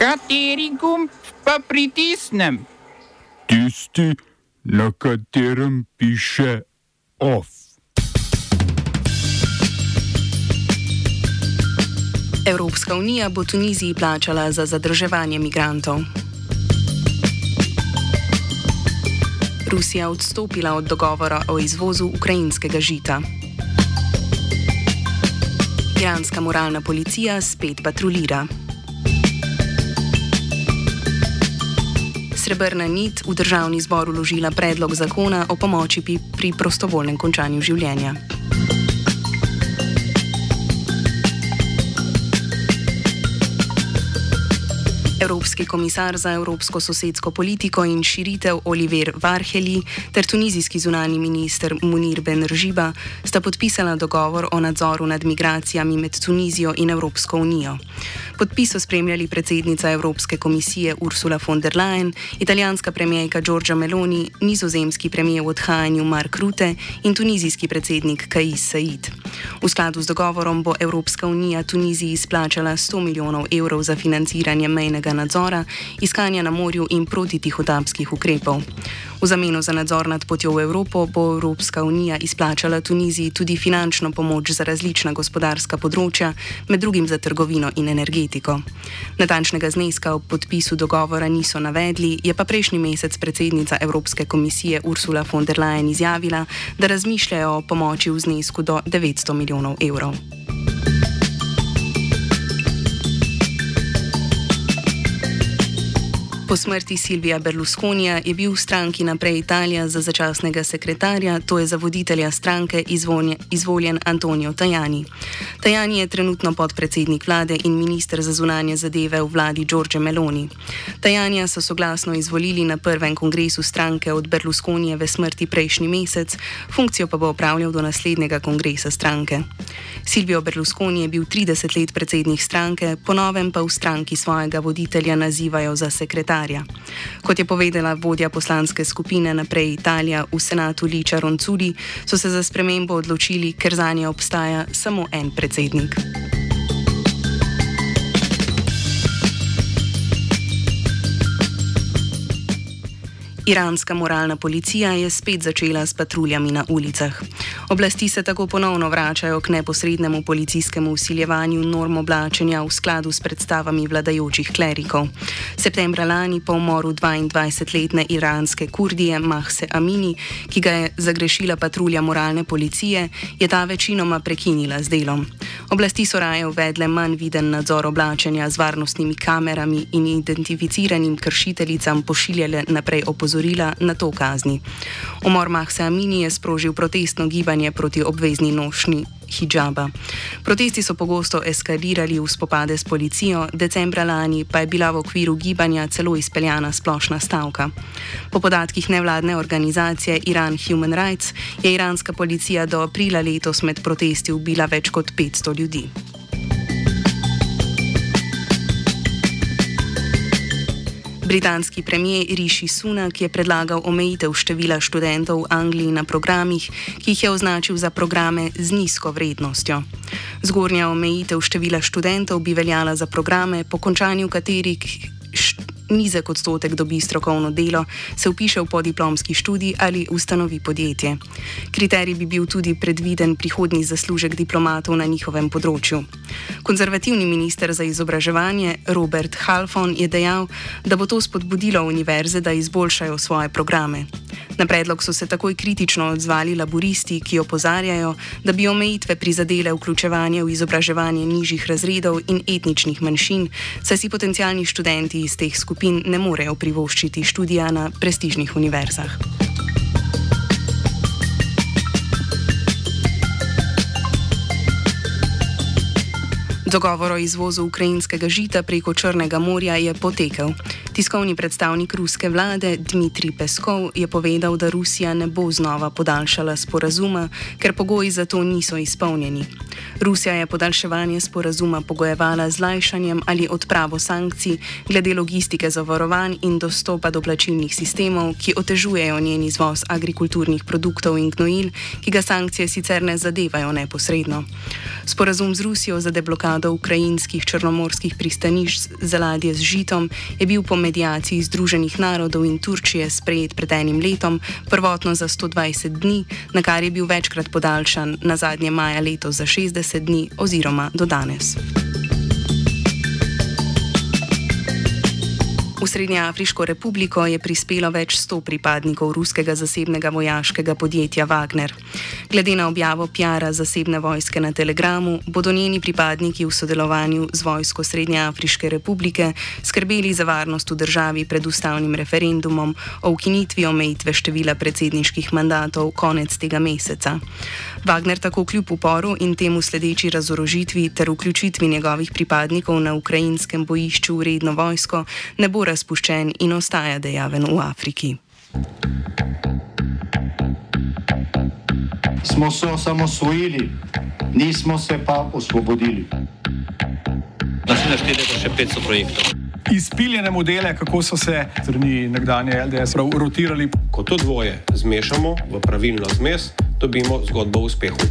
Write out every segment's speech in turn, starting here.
Kateri gumb pa pritisnem? Tisti, na katerem piše OF. Evropska unija bo Tuniziji plačala za zadrževanje migrantov. Rusija odstopila od dogovora o izvozu ukrajinskega žita. Iranska moralna policija spet patrulira. Srebrna nit v državni zbor uložila predlog zakona o pomoči pri prostovoljnem končanju življenja. Evropski komisar za evropsko sosedsko politiko in širitev Oliver Varheli ter tunizijski zunani minister Munir Ben Ržiba sta podpisala dogovor o nadzoru nad migracijami med Tunizijo in Evropsko unijo. Podpis so spremljali predsednica Evropske komisije Ursula von der Leyen, italijanska premijejka Giorgia Meloni, nizozemski premijer v odhajanju Mark Rutte in tunizijski predsednik Kais Said. V skladu z dogovorom bo Evropska unija Tuniziji izplačala 100 milijonov evrov za financiranje mejnega nadzora, iskanja na morju in protitihotapskih ukrepov. V zameno za nadzor nad potjo v Evropo bo Evropska unija izplačala Tuniziji tudi finančno pomoč za različna gospodarska področja, med drugim za trgovino in energetiko. Natančnega zneska ob podpisu dogovora niso navedli, je pa prejšnji mesec predsednica Evropske komisije Ursula von der Leyen izjavila, da razmišljajo o pomoči v znesku do 900 milijonov evrov. Po smrti Silvija Berlusconija je bil v stranki Naprej Italija za začasnega sekretarja, to je za voditelja stranke, izvoljen, izvoljen Antonijo Tajani. Tajani je trenutno podpredsednik vlade in minister za zunanje zadeve v vladi Giorgio Meloni. Tajanja so soglasno izvolili na prvem kongresu stranke od Berlusconijeve smrti prejšnji mesec, funkcijo pa bo opravljal do naslednjega kongresa stranke. Silvio Berlusconi je bil 30 let predsednik stranke, ponovem pa v stranki svojega voditelja nazivajo za sekretarja denarja. Kot je povedala vodja poslanske skupine Naprej Italija v senatu Liča Ronculi, so se za spremembo odločili, ker za nje obstaja samo en predsednik. Iranska moralna policija je spet začela s patruljami na ulicah. Oblasti se tako ponovno vračajo k neposrednemu policijskemu usiljevanju norm oblačenja v skladu s predstavami vladajočih klerikov. Septembra lani po umoru 22-letne iranske kurdije Mahse Amini, ki ga je zagrešila patrulja moralne policije, je ta večinoma prekinila z delom. Oblasti so raje uvedle manj viden nadzor oblačenja z varnostnimi kamerami in identificiranim kršiteljicam pošiljale naprej opozorila na to kazni. Umor Mahse Amini je sprožil protestno gibanje proti obvezni nošnji hijaba. Protesti so pogosto eskalirali v spopade s policijo, decembra lani pa je bila v okviru gibanja celo izpeljana splošna stavka. Po podatkih nevladne organizacije Iran Human Rights je iranska policija do aprila letos med protesti ubila več kot 500 ljudi. Britanski premijer Rishi Sunak je predlagal omejitev števila študentov v Angliji na programih, ki jih je označil za programe z nizko vrednostjo. Zgornja omejitev števila študentov bi veljala za programe, po končanju katerih nizek odstotek dobi strokovno delo, se upiše v podiplomski študij ali ustanovi podjetje. Kriterij bi bil tudi predviden prihodni zaslužek diplomatov na njihovem področju. Konzervativni minister za izobraževanje Robert Halfon je dejal, da bo to spodbudilo univerze, da izboljšajo svoje programe. Na predlog so se takoj kritično odzvali laboristi, ki opozarjajo, da bi omejitve prizadele vključevanje v izobraževanje nižjih razredov in etničnih manjšin, saj si potencijalni študenti iz teh skupin ne morejo privoščiti študija na prestižnih univerzah. Dogovor o izvozu ukrajinskega žita preko Črnega morja je potekel. Tiskovni predstavnik ruske vlade Dmitrij Peskov je povedal, da Rusija ne bo znova podaljšala sporazuma, ker pogoji za to niso izpolnjeni. Rusija je podaljševanje sporazuma pogojevala z lajšanjem ali odpravo sankcij glede logistike zavarovanj in dostopa do plačilnih sistemov, ki otežujejo njen izvoz agrikulturnih produktov in gnojil, ki ga sankcije sicer ne zadevajo neposredno. Sporazum z Rusijo za deblokado do ukrajinskih črnomorskih pristanišč za ladje z žitom je bil po medijaciji Združenih narodov in Turčije sprejet pred enim letom, prvotno za 120 dni, na kar je bil večkrat podaljšan, na zadnje maja letos za 60 dni oziroma do danes. V Srednjeafriško republiko je prispelo več sto pripadnikov ruskega zasebnega vojaškega podjetja Wagner. Glede na objavo PR-a zasebne vojske na Telegramu, bodo njeni pripadniki v sodelovanju z vojsko Srednjeafriške republike skrbeli za varnost v državi pred ustavnim referendumom o ukinitvi omejitve števila predsedniških mandatov konec tega meseca. Wagner tako kljub uporu in temu sledeči razorožitvi ter vključitvi njegovih pripadnikov na ukrajinskem bojišču v redno vojsko ne bo razpuščen in ostaja dejaven v Afriki. Smo se osamosvojili, nismo se pa osvobodili. Naslednje število je še 500 projektov. Izpiljene modele, kako so se strani nekdanje LDS rotirali. Ko to dvoje zmešamo v pravilno zmes, dobimo zgodbo o uspehu.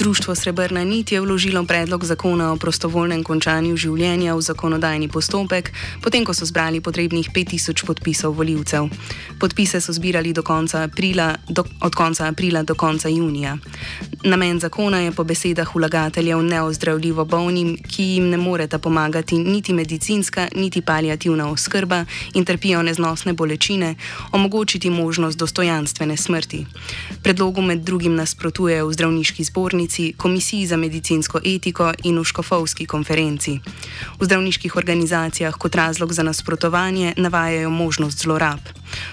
Društvo Srebrna nit je vložilo predlog zakona o prostovoljnem končanju življenja v zakonodajni postopek, potem ko so zbrali potrebnih 5000 podpisov voljivcev. Podpise so zbirali do konca aprila, do, od konca aprila do konca junija. Namen zakona je po besedah vlagateljev neozdravljivo bolnim, ki jim ne moreta pomagati niti medicinska, niti palijativna oskrba in trpijo neznosne bolečine, omogočiti možnost dostojanstvene smrti. Predlogu med drugim nasprotujejo v zdravniški zbornici, komisiji za medicinsko etiko in v škofovski konferenci. V zdravniških organizacijah kot razlog za nasprotovanje navajajo možnost zlorab.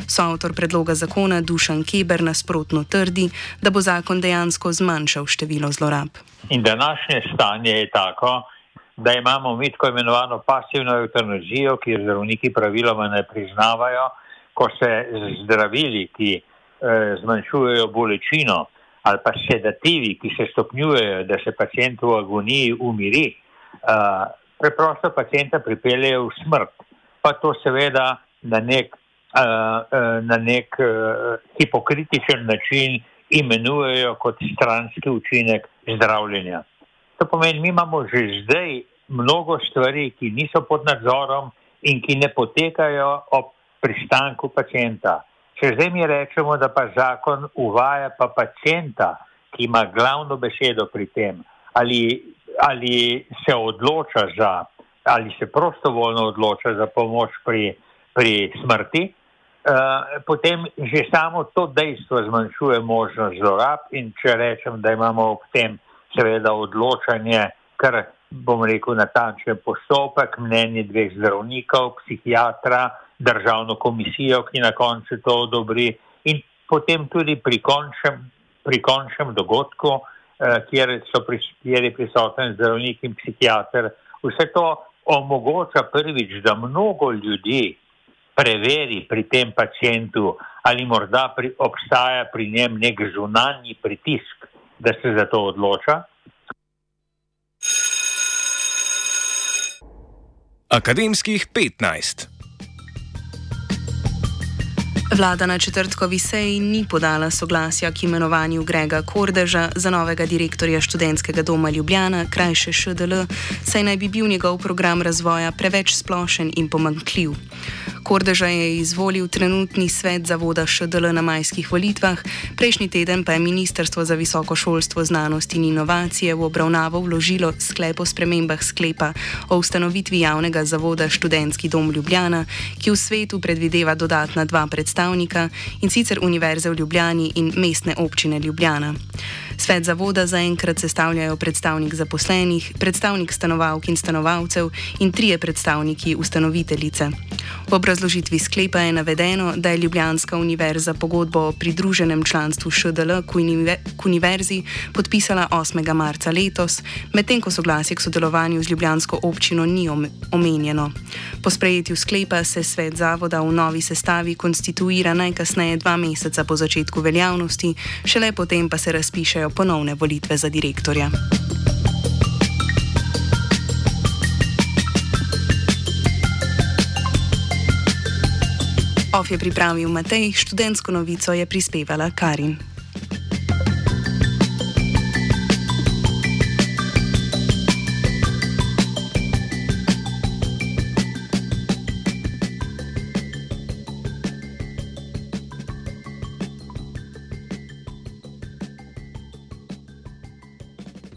Soavtor predloga zakona Dušan Keber nasprotno trdi, da bo zakon dejansko zmanjšal število zlorab. In današnje stanje je tako, da imamo mi tako imenovano pasivno eutanazijo, ki jo zdravniki praviloma ne priznavajo, ko se zdravili, ki eh, zmanjšujejo bolečino, ali pa sedativi, ki se stopnjujejo, da se pacijent v agoniji umiri, eh, preprosto pacijenta pripeljejo v smrt. Pa to seveda na nek na nek hipokritičen način imenujejo kot stranski učinek zdravljenja. To pomeni, mi imamo že zdaj mnogo stvari, ki niso pod nadzorom in ki ne potekajo ob pristanku pacijenta. Če zdaj mi rečemo, da pa zakon uvaja pa pacijenta, ki ima glavno besedo pri tem, ali, ali se odloča za, ali se prostovoljno odloča za pomoč pri, pri smrti, Eh, potem že samo to dejstvo zmanjšuje možnost zlorab in če rečem, da imamo ob tem seveda odločanje, kar bom rekel natančen postopek, mnenje dveh zdravnikov, psihiatra, državno komisijo, ki na koncu to odobri in potem tudi pri končnem, pri končnem dogodku, eh, kjer, pri, kjer je prisoten zdravnik in psihiater, vse to omogoča prvič, da mnogo ljudi preveri pri tem pacijentu, ali morda pri, obstaja pri njem nek zunanji pritisk, da se za to odloča. Akademskih 15. Vlada na četrtkovi seji ni podala soglasja k imenovanju Grega Kordeža za novega direktorja študentskega doma Ljubljana, krajše ŠDL, saj naj bi bil njegov program razvoja preveč splošen in pomankljiv. Kordeža je izvolil trenutni svet zavoda ŠDL na majskih volitvah, prejšnji teden pa je Ministrstvo za visoko šolstvo, znanost in inovacije v obravnavo vložilo sklep o spremembah sklepa o ustanovitvi javnega zavoda Študentski dom Ljubljana, ki v svetu predvideva dodatna dva predstavnika in sicer Univerze v Ljubljani in mestne občine Ljubljana. Svet zavoda zaenkrat sestavljajo predstavnik zaposlenih, predstavnik stanovalk in stanovalcev in trije predstavniki ustanoviteljice. V obrazložitvi sklepa je navedeno, da je Ljubljanska univerza pogodbo o pridruženem članstvu ŠDL k univerzi podpisala 8. marca letos, medtem ko soglasje k sodelovanju z Ljubljansko občino ni omenjeno. Po sprejetju sklepa se svet zavoda v novi sestavi konstituira najkasneje dva meseca po začetku veljavnosti, šele potem pa se razpišejo potekajo ponovne volitve za direktorja. Of je pripravil Matej, študentsko novico je prispevala Karin.